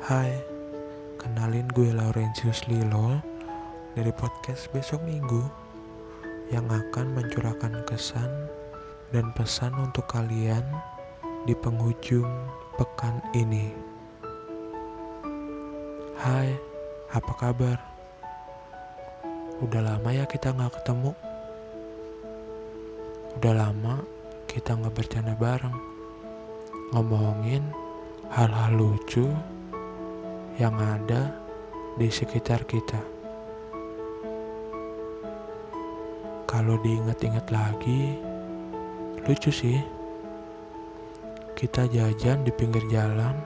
Hai, kenalin gue Laurentius Lilo dari podcast Besok Minggu yang akan mencurahkan kesan dan pesan untuk kalian di penghujung pekan ini. Hai, apa kabar? Udah lama ya kita nggak ketemu. Udah lama kita nggak bercanda bareng, ngomongin hal-hal lucu yang ada di sekitar kita. Kalau diingat-ingat lagi, lucu sih. Kita jajan di pinggir jalan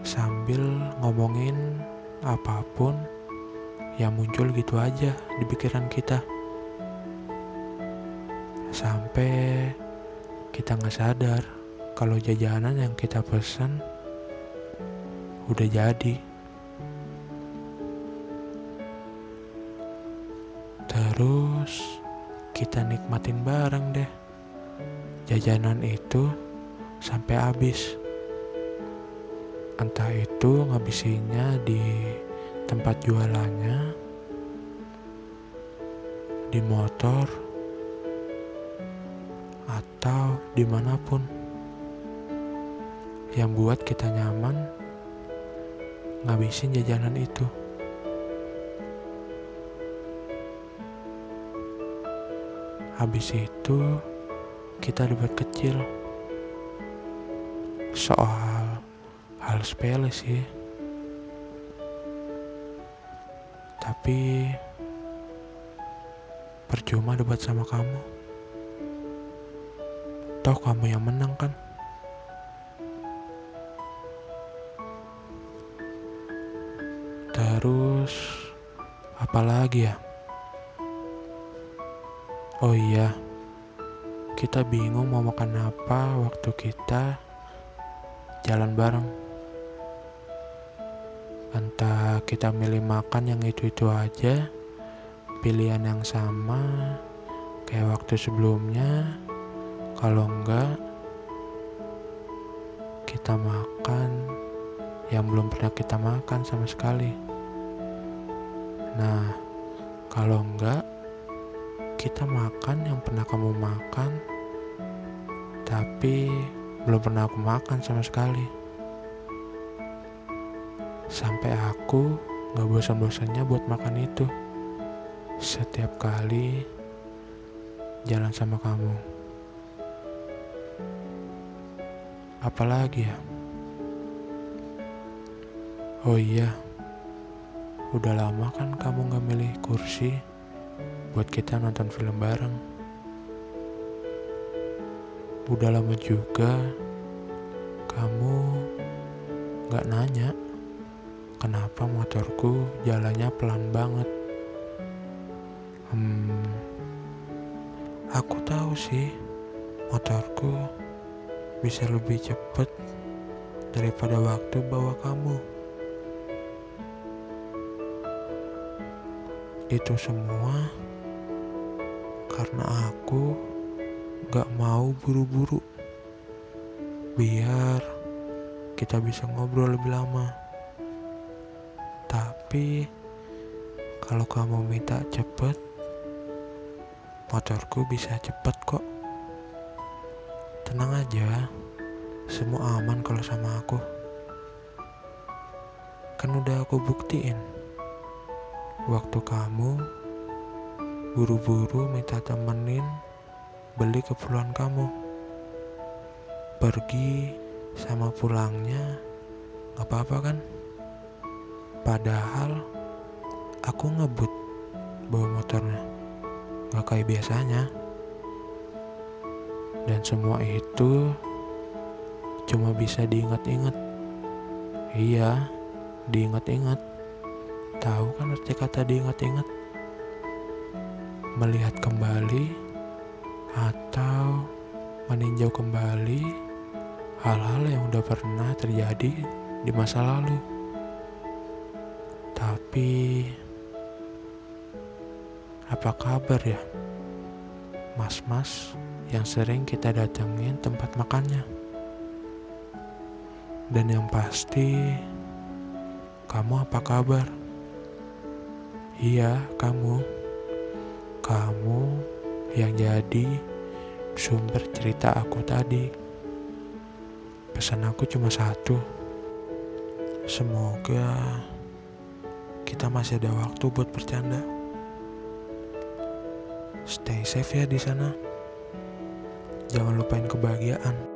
sambil ngomongin apa pun yang muncul gitu aja di pikiran kita. Sampai kita nggak sadar kalau jajanan yang kita pesan udah jadi. Terus kita nikmatin bareng deh jajanan itu sampai habis. Entah itu ngabisinya di tempat jualannya, di motor, atau di mana pun yang buat kita nyaman ngabisin jajanan itu. Habis itu kita debat kecil soal hal sepele sih. Tapi percuma debat sama kamu. Toh kamu yang menang kan? Terus apa lagi ya? Oh iya, kita bingung mau makan apa waktu kita jalan bareng. Entah kita milih makan yang itu-itu aja, pilihan yang sama kayak waktu sebelumnya. Kalau enggak, kita makan yang belum pernah kita makan sama sekali. Nah, kalau enggak, kita makan yang pernah kamu makan, tapi belum pernah aku makan sama sekali. Sampai aku gak bosan-bosannya buat makan itu. Setiap kali jalan sama kamu. Apalagi ya? Oh iya, udah lama kan kamu gak milih kursi buat kita nonton film bareng. Udah lama juga kamu gak nanya kenapa motorku jalannya pelan banget. Hmm, aku tahu sih motorku bisa lebih cepet daripada waktu bawa kamu. Itu semua karena aku gak mau buru-buru. Biar kita bisa ngobrol lebih lama. Tapi kalau kamu minta cepet, motorku bisa cepet kok. Tenang aja, semua aman kalau sama aku. Kan udah aku buktiin. Waktu kamu buru-buru minta temenin beli keperluan kamu. Pergi sama pulangnya gak apa-apa kan? Padahal aku ngebut bawa motornya. Gak kayak biasanya. Dan semua itu cuma bisa diingat-ingat. Iya, diingat-ingat. Tahu kan arti kata diingat-ingat? Melihat kembali atau meninjau kembali hal-hal yang udah pernah terjadi di masa lalu. Tapi apa kabar ya? Mas-mas yang sering kita datengin tempat makannya. Dan yang pasti, kamu apa kabar? Iya, kamu. Kamu yang jadi sumber cerita aku tadi. Pesan aku cuma satu. Semoga kita masih ada waktu buat bercanda. Stay safe ya di sana. Jangan lupain kebahagiaan.